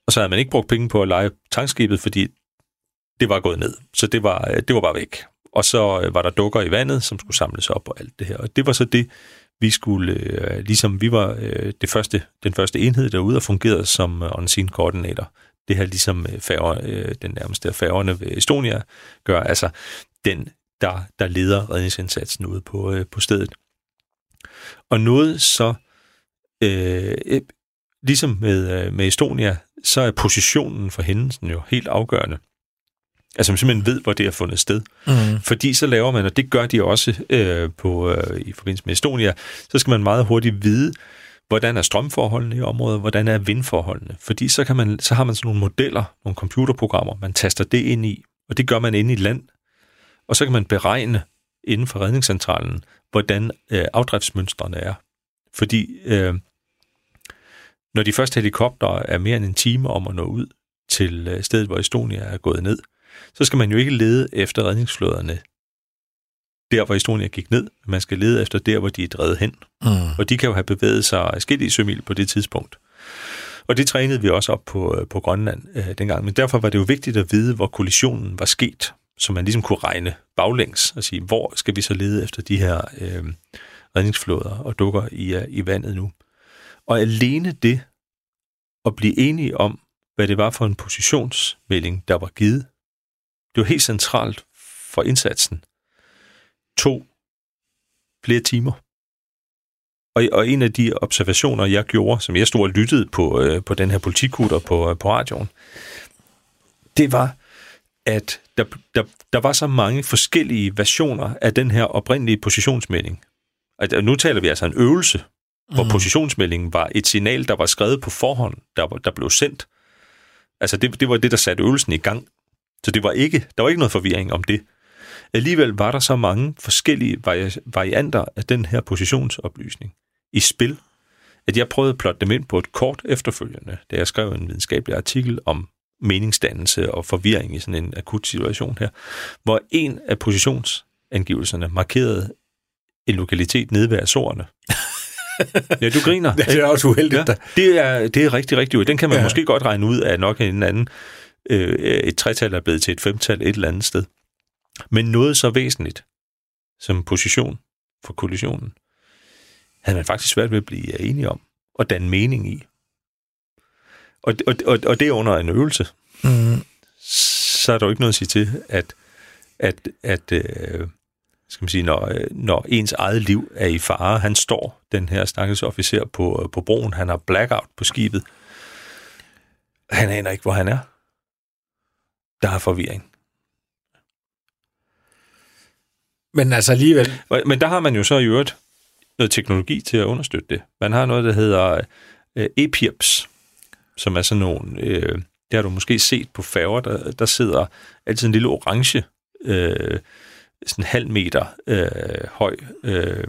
Og så havde man ikke brugt penge på at lege tankskibet, fordi det var gået ned. Så det var, øh, det var bare væk. Og så øh, var der dukker i vandet, som skulle samles op og alt det her. Og det var så det, vi skulle, øh, ligesom vi var øh, det første, den første enhed derude og fungerede som øh, on-scene koordinator. Det her ligesom øh, færger, øh, den nærmeste færgerne ved Estonia gør, altså den, der, der leder redningsindsatsen ude på, øh, på stedet. Og noget så, øh, øh, ligesom med, øh, med Estonia, så er positionen for hændelsen jo helt afgørende. Altså man simpelthen ved, hvor det har fundet sted. Mm. Fordi så laver man, og det gør de også øh, på, øh, i forbindelse med Estonia, så skal man meget hurtigt vide, hvordan er strømforholdene i området, hvordan er vindforholdene. Fordi så, kan man, så har man sådan nogle modeller, nogle computerprogrammer, man taster det ind i, og det gør man inde i land. Og så kan man beregne inden for redningscentralen, hvordan øh, afdriftsmønstrene er. Fordi øh, når de første helikopter er mere end en time om at nå ud til øh, stedet, hvor Estonia er gået ned, så skal man jo ikke lede efter redningsflåderne der, hvor Estonia gik ned. Man skal lede efter der, hvor de er drevet hen. Mm. Og de kan jo have bevæget sig i sømil på det tidspunkt. Og det trænede vi også op på, øh, på Grønland øh, dengang. Men derfor var det jo vigtigt at vide, hvor kollisionen var sket, så man ligesom kunne regne baglæns og sige, hvor skal vi så lede efter de her øh, redningsflåder og dukker i, uh, i vandet nu. Og alene det at blive enige om, hvad det var for en positionsmelding, der var givet, det var helt centralt for indsatsen. To flere timer. Og, og en af de observationer, jeg gjorde, som jeg stod og lyttede på, øh, på den her politikutter på, øh, på radioen, det var, at der, der, der var så mange forskellige versioner af den her oprindelige positionsmelding. At, nu taler vi altså en øvelse, hvor mm. positionsmeldingen var et signal, der var skrevet på forhånd, der, der blev sendt. Altså det, det var det, der satte øvelsen i gang. Så det var ikke, der var ikke noget forvirring om det. Alligevel var der så mange forskellige varianter af den her positionsoplysning i spil, at jeg prøvede at plotte dem ind på et kort efterfølgende, da jeg skrev en videnskabelig artikel om meningsdannelse og forvirring i sådan en akut situation her, hvor en af positionsangivelserne markerede en lokalitet nede ved Azorerne. ja, du griner. det er også uheldigt. Ja, det, er, det er rigtig, rigtig uheldigt. Den kan man ja. måske godt regne ud af nok en anden øh, et tretal er blevet til et femtal et eller andet sted. Men noget så væsentligt som position for kollisionen, havde man faktisk svært ved at blive enige om og danne mening i. Og, og, og, og det er under en øvelse. Mm. Så er der jo ikke noget at sige til, at, at, at øh, skal man sige, når, når ens eget liv er i fare, han står, den her stakkels officer på, på broen, han har blackout på skibet, han aner ikke, hvor han er der er forvirring. Men altså alligevel... Men der har man jo så i øvrigt noget teknologi til at understøtte det. Man har noget, der hedder øh, EPIRPS, som er sådan nogle... Øh, det har du måske set på færger, der, der sidder altid en lille orange, øh, sådan en halv meter øh, høj øh,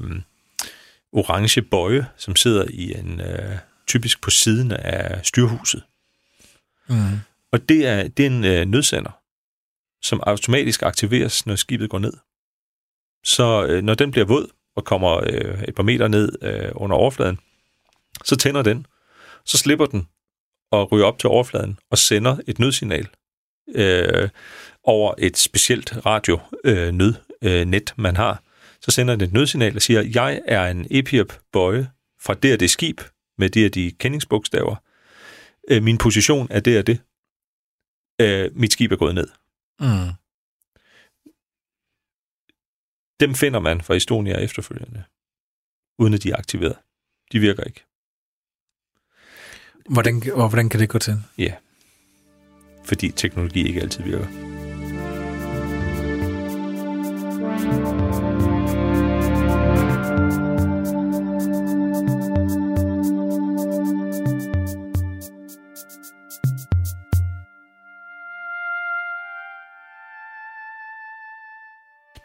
orange bøje, som sidder i en øh, typisk på siden af styrhuset. Mm. Og det er, det er en øh, nødsender, som automatisk aktiveres, når skibet går ned. Så øh, når den bliver våd og kommer øh, et par meter ned øh, under overfladen, så tænder den, så slipper den og ryger op til overfladen og sender et nødsignal øh, over et specielt radio-nødnet, øh, øh, net, man har. Så sender den et nødsignal og siger, jeg er en EPIRP-bøje fra det og det skib med det og de kendingsbogstaver. Øh, min position er det og det øh, mit skib er gået ned. Mm. Dem finder man fra Estonia efterfølgende, uden at de er aktiveret. De virker ikke. Hvordan, og hvordan kan det gå til? Ja, fordi teknologi ikke altid virker.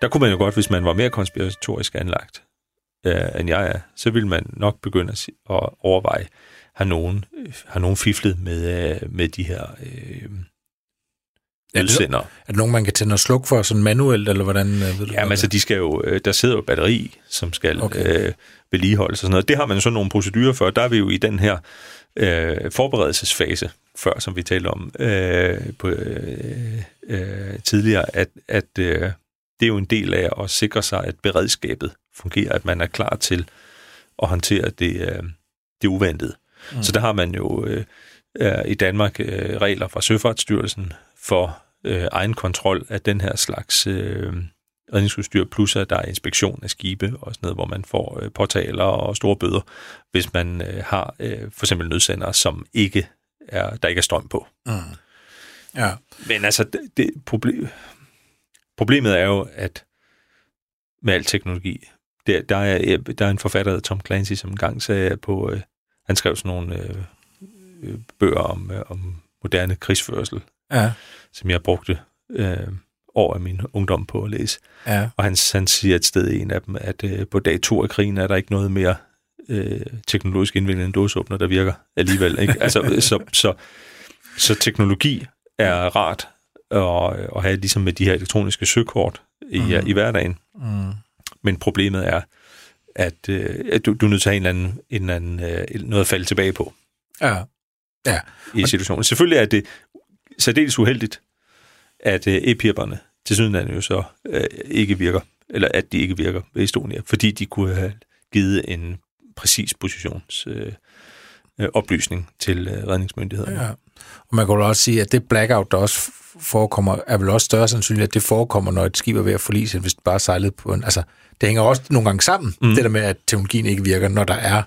Der kunne man jo godt, hvis man var mere konspiratorisk anlagt, øh, end jeg er, så ville man nok begynde at, at overveje, har nogen, har nogen fiflet med, øh, med de her øh, udsender. Er det, er det nogen, man kan tænde og slukke for sådan manuelt, eller hvordan? Øh, ved ja, men altså, de skal jo, øh, der sidder jo batteri, som skal okay. øh, vedligeholdes og sådan noget. Det har man jo sådan nogle procedurer for. Der er vi jo i den her øh, forberedelsesfase, før, som vi talte om øh, på, øh, øh, tidligere, at, at øh, det er jo en del af at sikre sig, at beredskabet fungerer, at man er klar til at håndtere det, øh, det uventede. Mm. Så der har man jo øh, i Danmark øh, regler fra Søfartsstyrelsen for øh, egen kontrol af den her slags øh, redningsudstyr, plus at der er inspektion af skibe og sådan noget, hvor man får øh, påtaler og store bøder, hvis man øh, har øh, for eksempel nødsender, som ikke er, der ikke er strøm på. Mm. Ja. Men altså, det, det problem, problemet er jo, at med al teknologi, der, der, er, der er en forfatter, Tom Clancy, som engang sagde på, øh, han skrev sådan nogle øh, øh, bøger om, øh, om moderne krigsførsel, ja. som jeg brugte øh, år af min ungdom på at læse. Ja. Og han, han siger et sted i en af dem, at øh, på dag to af krigen er der ikke noget mere øh, teknologisk indviklet end dåseåbner, der virker alligevel. Ikke? altså, så, så, så teknologi er rart at, at have ligesom med de her elektroniske søkort i, mm. i hverdagen. Mm. Men problemet er, at, øh, at du, du er nødt til at have en eller anden, en eller anden, øh, noget at falde tilbage på. Ja. ja. I situationen. Selvfølgelig er det særdeles uheldigt, at øh, e-pirberne til syden jo så øh, ikke virker, eller at de ikke virker ved Estonia, fordi de kunne have givet en præcis positions øh, øh, oplysning til øh, redningsmyndighederne. Ja. Og man kan også sige, at det blackout, der også forekommer, er vel også større sandsynligt, at det forekommer, når et skib er ved at forlise, hvis det bare sejlede på en... Altså, det hænger også nogle gange sammen, mm. det der med, at teknologien ikke virker, når der er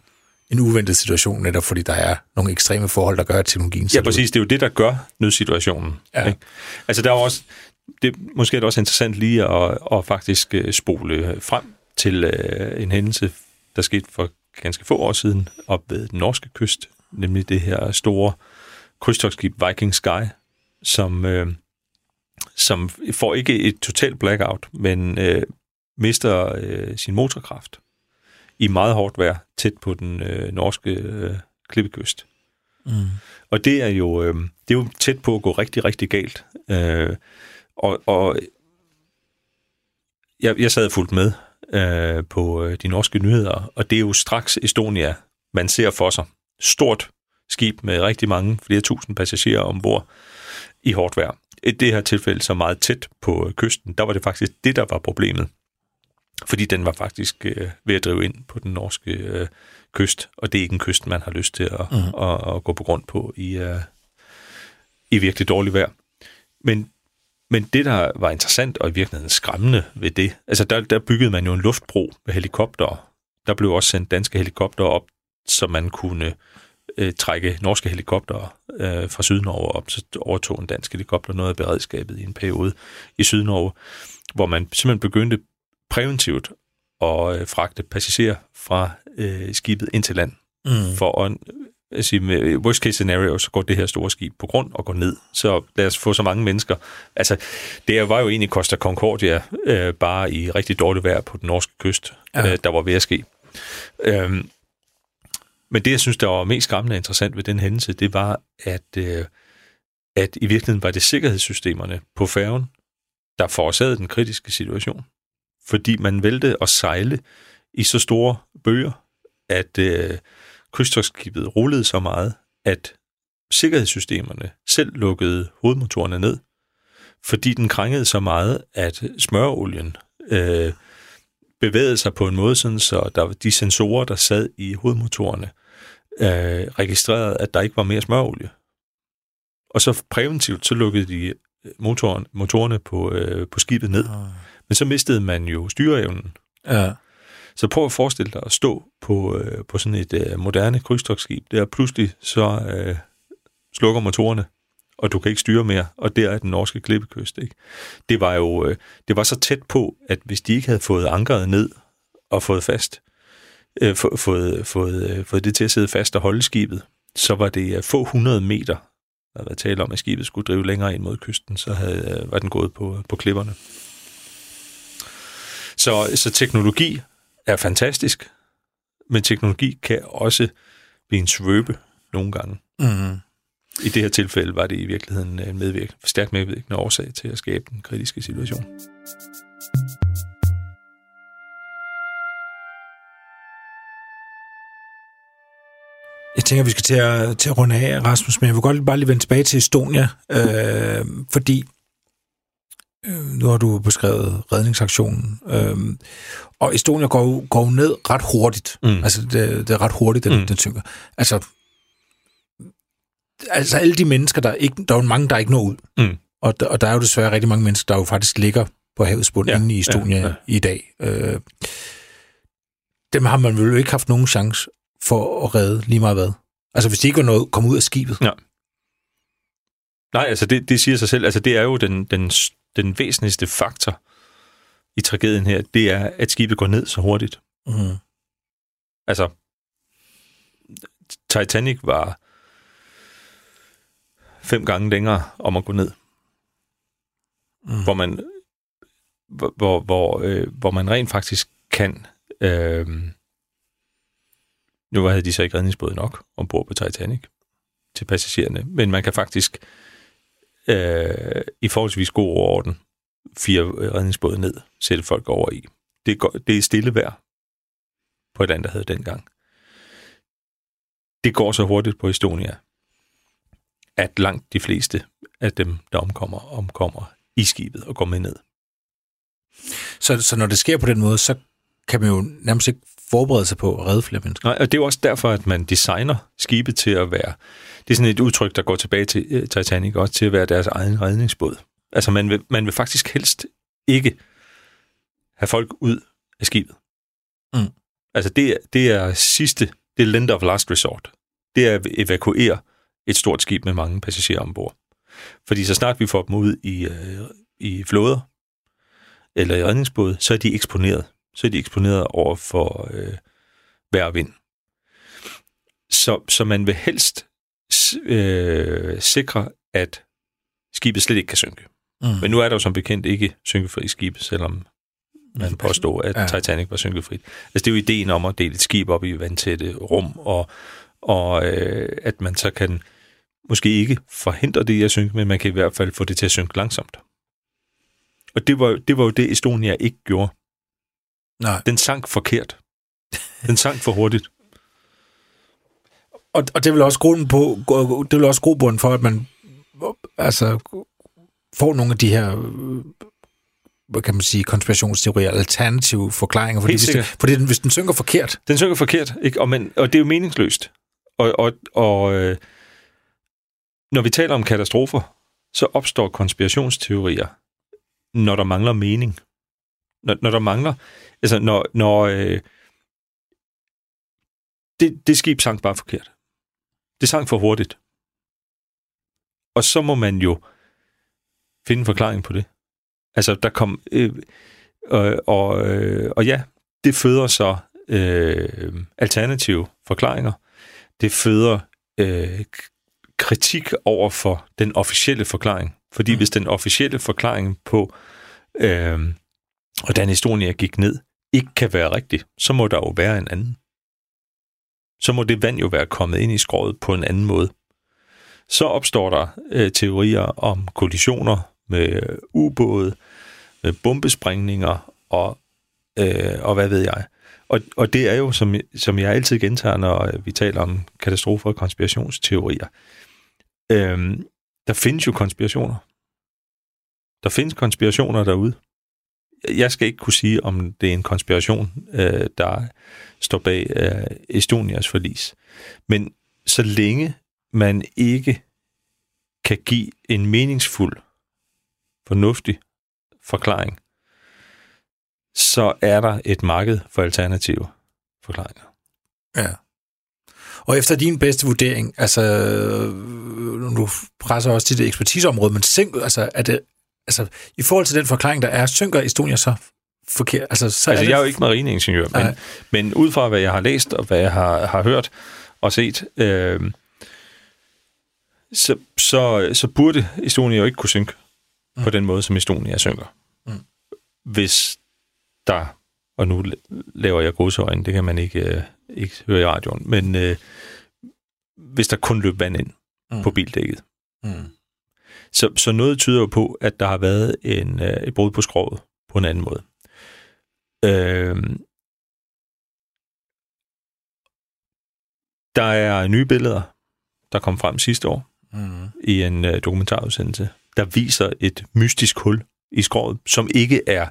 en uventet situation, netop fordi der er nogle ekstreme forhold, der gør, at teknologien... Ja, præcis. Det er jo det, der gør nødsituationen. Ja. Ikke? Altså, der er også... Det, måske er det også interessant lige at, at faktisk øh, spole frem til en hændelse, der skete for ganske få år siden op ved den norske kyst, nemlig det her store krydstogsskib Viking Sky, som, uh, som får ikke et totalt blackout, men uh, mister uh, sin motorkraft i meget hårdt vejr tæt på den øh, norske øh, klippekyst. Mm. Og det er jo øh, det er jo tæt på at gå rigtig rigtig galt. Øh, og og jeg, jeg sad fuldt med øh, på øh, de norske nyheder, og det er jo straks Estonia, man ser for sig. Stort skib med rigtig mange, flere tusind passagerer ombord i hårdt vejr. I det her tilfælde så meget tæt på kysten, der var det faktisk det, der var problemet fordi den var faktisk øh, ved at drive ind på den norske øh, kyst, og det er ikke en kyst, man har lyst til at, mm. at, at, at gå på grund på i, øh, i virkelig dårligt vejr. Men, men det, der var interessant og i virkeligheden skræmmende ved det, altså der, der byggede man jo en luftbro med helikopter. Der blev også sendt danske helikopter op, så man kunne øh, trække norske helikopter øh, fra Sydnorge op, så overtog en dansk helikopter noget af beredskabet i en periode i Sydnorge, hvor man simpelthen begyndte præventivt at øh, fragte passagerer fra øh, skibet ind til land. Mm. For at sige, med worst case scenario, så går det her store skib på grund og går ned. Så lad os få så mange mennesker. Altså, det var jo egentlig Costa Concordia, øh, bare i rigtig dårligt vejr på den norske kyst, ja. øh, der var ved at ske. Øhm, men det, jeg synes, der var mest skræmmende og interessant ved den hændelse, det var, at, øh, at i virkeligheden var det sikkerhedssystemerne på færgen, der forårsagede den kritiske situation fordi man valgte at sejle i så store bølger, at øh, krydstogsskibet rullede så meget, at sikkerhedssystemerne selv lukkede hovedmotorerne ned, fordi den krængede så meget, at smørolien øh, bevægede sig på en måde, sådan så der, de sensorer, der sad i hovedmotorerne, øh, registrerede, at der ikke var mere smørolie. Og så præventivt, så lukkede de motoren, motorerne på, øh, på skibet ned. Ah. Men så mistede man jo styreevnen. Ja. Så prøv at forestille dig at stå på, øh, på sådan et øh, moderne krydstogsskib, der pludselig så øh, slukker motorerne, og du kan ikke styre mere, og der er den norske klippekyst. Ikke? Det var jo øh, det var så tæt på, at hvis de ikke havde fået ankeret ned og fået fast, øh, fået, fået, øh, fået det til at sidde fast og holde skibet, så var det øh, få hundrede meter, der var tale om, at skibet skulle drive længere ind mod kysten, så havde, øh, var den gået på, på klipperne. Så, så teknologi er fantastisk, men teknologi kan også blive en svøbe nogle gange. Mm. I det her tilfælde var det i virkeligheden en medvirk, stærkt medvirkende årsag til at skabe den kritiske situation. Jeg tænker, vi skal til at, til at runde af, Rasmus, men jeg vil godt bare lige vende tilbage til Estonia, øh, fordi nu har du beskrevet redningsaktionen, øh, og Estonia går, går ned ret hurtigt. Mm. Altså, det, det er ret hurtigt, den, mm. den synker. Altså, altså, alle de mennesker, der ikke, der er jo mange, der ikke når ud. Mm. Og, og der er jo desværre rigtig mange mennesker, der jo faktisk ligger på havets bund ja, inde i Estonia ja, ja. i dag. Øh, dem har man vel ikke haft nogen chance for at redde lige meget hvad. Altså hvis de ikke var noget komme ud af skibet. Ja. Nej, altså det, det siger sig selv. Altså det er jo den, den, den væsentligste faktor i tragedien her, det er, at skibet går ned så hurtigt. Mm. Altså, Titanic var fem gange længere om at gå ned. Mm. Hvor man hvor, hvor, øh, hvor man rent faktisk kan øh, nu havde de så ikke redningsbåde nok ombord på Titanic til passagererne, men man kan faktisk øh, i forholdsvis god orden fire redningsbåde ned, sætte folk over i. Det er, det er stille vejr på et land, der havde dengang. Det går så hurtigt på Estonia, at langt de fleste af dem, der omkommer, omkommer i skibet og går med ned. Så, så når det sker på den måde, så kan man jo nærmest ikke forberede sig på at redde flere mennesker. Nej, og det er jo også derfor, at man designer skibet til at være... Det er sådan et udtryk, der går tilbage til øh, Titanic, også til at være deres egen redningsbåd. Altså, man vil, man vil faktisk helst ikke have folk ud af skibet. Mm. Altså, det, det er sidste... Det er lender of last resort. Det er at evakuere et stort skib med mange passagerer ombord. Fordi så snart vi får dem ud i, øh, i flåder, eller i redningsbåde, så er de eksponeret så er de eksponeret over for øh, vejr og vind. Så, så man vil helst øh, sikre, at skibet slet ikke kan synke. Mm. Men nu er der jo som bekendt ikke synkefri skib, selvom man påstår, at ja. Titanic var synkefrit. Altså det er jo ideen om at dele et skib op i vandtætte rum, og, og øh, at man så kan måske ikke forhindre det i at synke, men man kan i hvert fald få det til at synke langsomt. Og det var, det var jo det, Estonia ikke gjorde. Nej. Den sank forkert. Den sank for hurtigt. Og, og det vil også grunden på, det vil også grobund for, at man altså, får nogle af de her hvad kan man sige, konspirationsteorier, alternative forklaringer. Fordi, hvis, det, fordi den, hvis den synker forkert... Den synker forkert, ikke? Og, men, og det er jo meningsløst. Og, og, og øh, når vi taler om katastrofer, så opstår konspirationsteorier, når der mangler mening. Når, når der mangler Altså, når, når øh, det, det skib sank bare forkert. Det sank for hurtigt. Og så må man jo finde en forklaring på det. Altså, der kom... Øh, øh, og, øh, og ja, det føder så øh, alternative forklaringer. Det føder øh, kritik over for den officielle forklaring. Fordi mm. hvis den officielle forklaring på, øh, og hvordan jeg gik ned, ikke kan være rigtig, så må der jo være en anden. Så må det vand jo være kommet ind i skroget på en anden måde. Så opstår der øh, teorier om kollisioner med øh, ubåde, med bombesprængninger og, øh, og hvad ved jeg. Og, og det er jo, som, som jeg altid gentager, når øh, vi taler om katastrofer og konspirationsteorier. Øh, der findes jo konspirationer. Der findes konspirationer derude jeg skal ikke kunne sige, om det er en konspiration, øh, der står bag øh, Estonias forlis. Men så længe man ikke kan give en meningsfuld, fornuftig forklaring, så er der et marked for alternative forklaringer. Ja. Og efter din bedste vurdering, altså, øh, du presser også til det ekspertiseområde, men altså, er det altså, i forhold til den forklaring, der er, synker Estonia så forkert? Altså, så altså, jeg er jo ikke marineingeniør, men, men ud fra, hvad jeg har læst, og hvad jeg har, har hørt og set, øh, så, så, så burde Estonia jo ikke kunne synke mm. på den måde, som Estonia synker. Mm. Hvis der, og nu laver jeg godsøjne, det kan man ikke, øh, ikke høre i radioen, men øh, hvis der kun løb vand ind mm. på bildækket, mm. Så, så noget tyder jo på, at der har været en, øh, et brud på skroget på en anden måde. Øh, Der er nye billeder, der kom frem sidste år mm. i en uh, dokumentarudsendelse, der viser et mystisk hul i skroget, som ikke er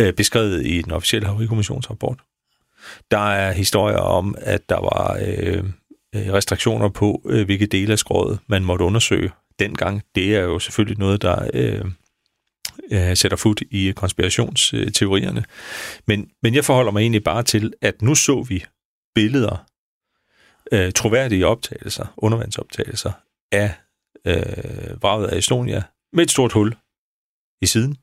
uh, beskrevet i den officielle havarikommissionsrapport. Der er historier om, at der var uh, restriktioner på, uh, hvilke dele af skroget man måtte undersøge dengang. Det er jo selvfølgelig noget, der uh, uh, sætter fod i konspirationsteorierne. Men, men jeg forholder mig egentlig bare til, at nu så vi billeder øh, troværdige optagelser, undervandsoptagelser af øh, vraget af Estonia med et stort hul i siden,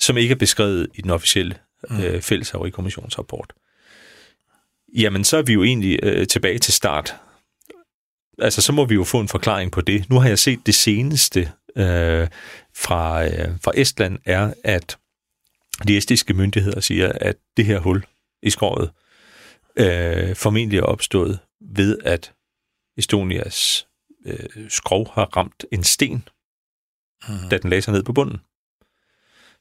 som ikke er beskrevet i den officielle mm. øh, fælles havarikommissionsrapport. Jamen, så er vi jo egentlig øh, tilbage til start. Altså, så må vi jo få en forklaring på det. Nu har jeg set det seneste øh, fra, øh, fra Estland, er, at de estiske myndigheder siger, at det her hul i skroget øh, formentlig er opstået ved, at Estonias øh, skrov har ramt en sten, mm. da den lagde sig ned på bunden.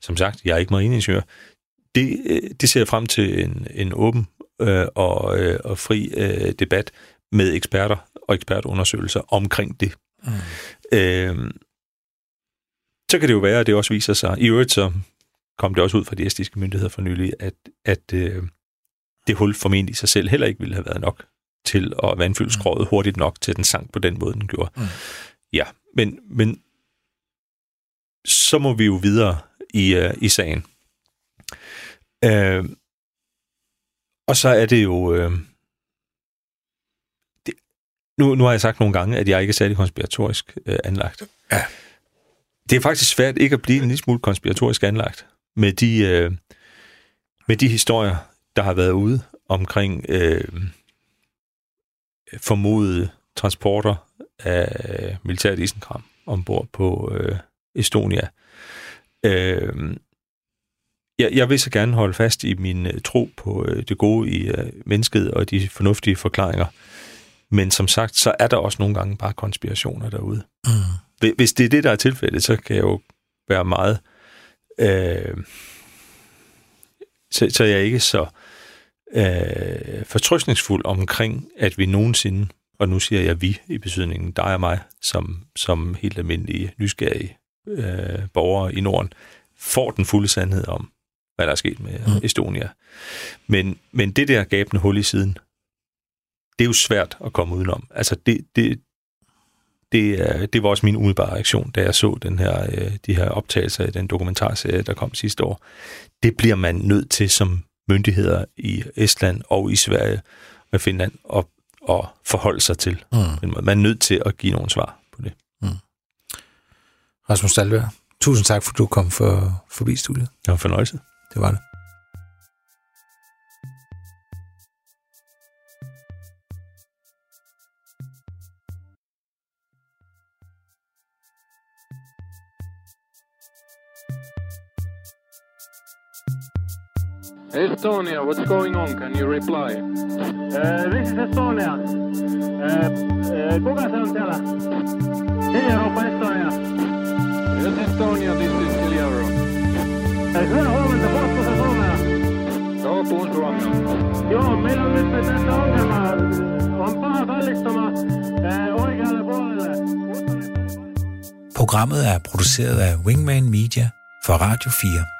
Som sagt, jeg er ikke mariningeniør. Det, øh, det ser jeg frem til en, en åben øh, og, øh, og fri øh, debat med eksperter og ekspertundersøgelser omkring det. Mm. Øh, så kan det jo være, at det også viser sig. I øvrigt så kom det også ud fra de estiske myndigheder for nylig, at, at øh, det hul formentlig i sig selv heller ikke ville have været nok til at vandfylde mm. skroget hurtigt nok til, den sank på den måde, den gjorde. Mm. Ja, men, men så må vi jo videre i, uh, i sagen. Uh, og så er det jo... Det, nu, nu har jeg sagt nogle gange, at jeg ikke er særlig konspiratorisk uh, anlagt. Ja. Det er faktisk svært ikke at blive en lille smule konspiratorisk anlagt med de, uh, med de historier, der har været ude omkring øh, formodede transporter af militært isenkram ombord på øh, Estonia. Øh, jeg, jeg vil så gerne holde fast i min øh, tro på øh, det gode i øh, mennesket og de fornuftige forklaringer. Men som sagt, så er der også nogle gange bare konspirationer derude. Mm. Hvis det er det, der er tilfældet, så kan jeg jo være meget... Øh, så, så jeg er ikke så øh, fortrystningsfuld omkring, at vi nogensinde, og nu siger jeg vi i betydningen dig og mig, som, som helt almindelige, nysgerrige øh, borgere i Norden, får den fulde sandhed om, hvad der er sket med mm. Estonia. Men, men det der gabende hul i siden, det er jo svært at komme udenom. Altså det, det, det, det var også min umiddelbare reaktion, da jeg så den her, øh, de her optagelser i den dokumentarserie, der kom sidste år. Det bliver man nødt til som myndigheder i Estland og i Sverige med Finland og, og forholde sig til. Mm. Man er nødt til at give nogle svar på det. Mm. Rasmus Dahlberg, tusind tak, for at du kom for, forbi studiet. Det var en fornøjelse. Det var det. Estonia, what's going on? Can you reply? Uh, this is Estonia. Uh, uh, kuka se on siellä? Hiljaropa Estonia. Yes, Estonia, this is Hiljaro. Uh, hyvää huomenta, puhutko se suomea? Joo, puhun suomea. Joo, meillä on nyt tässä ongelma. On paha kallistuma uh, oikealle puolelle. Programmet er produceret af Wingman Media for Radio 4.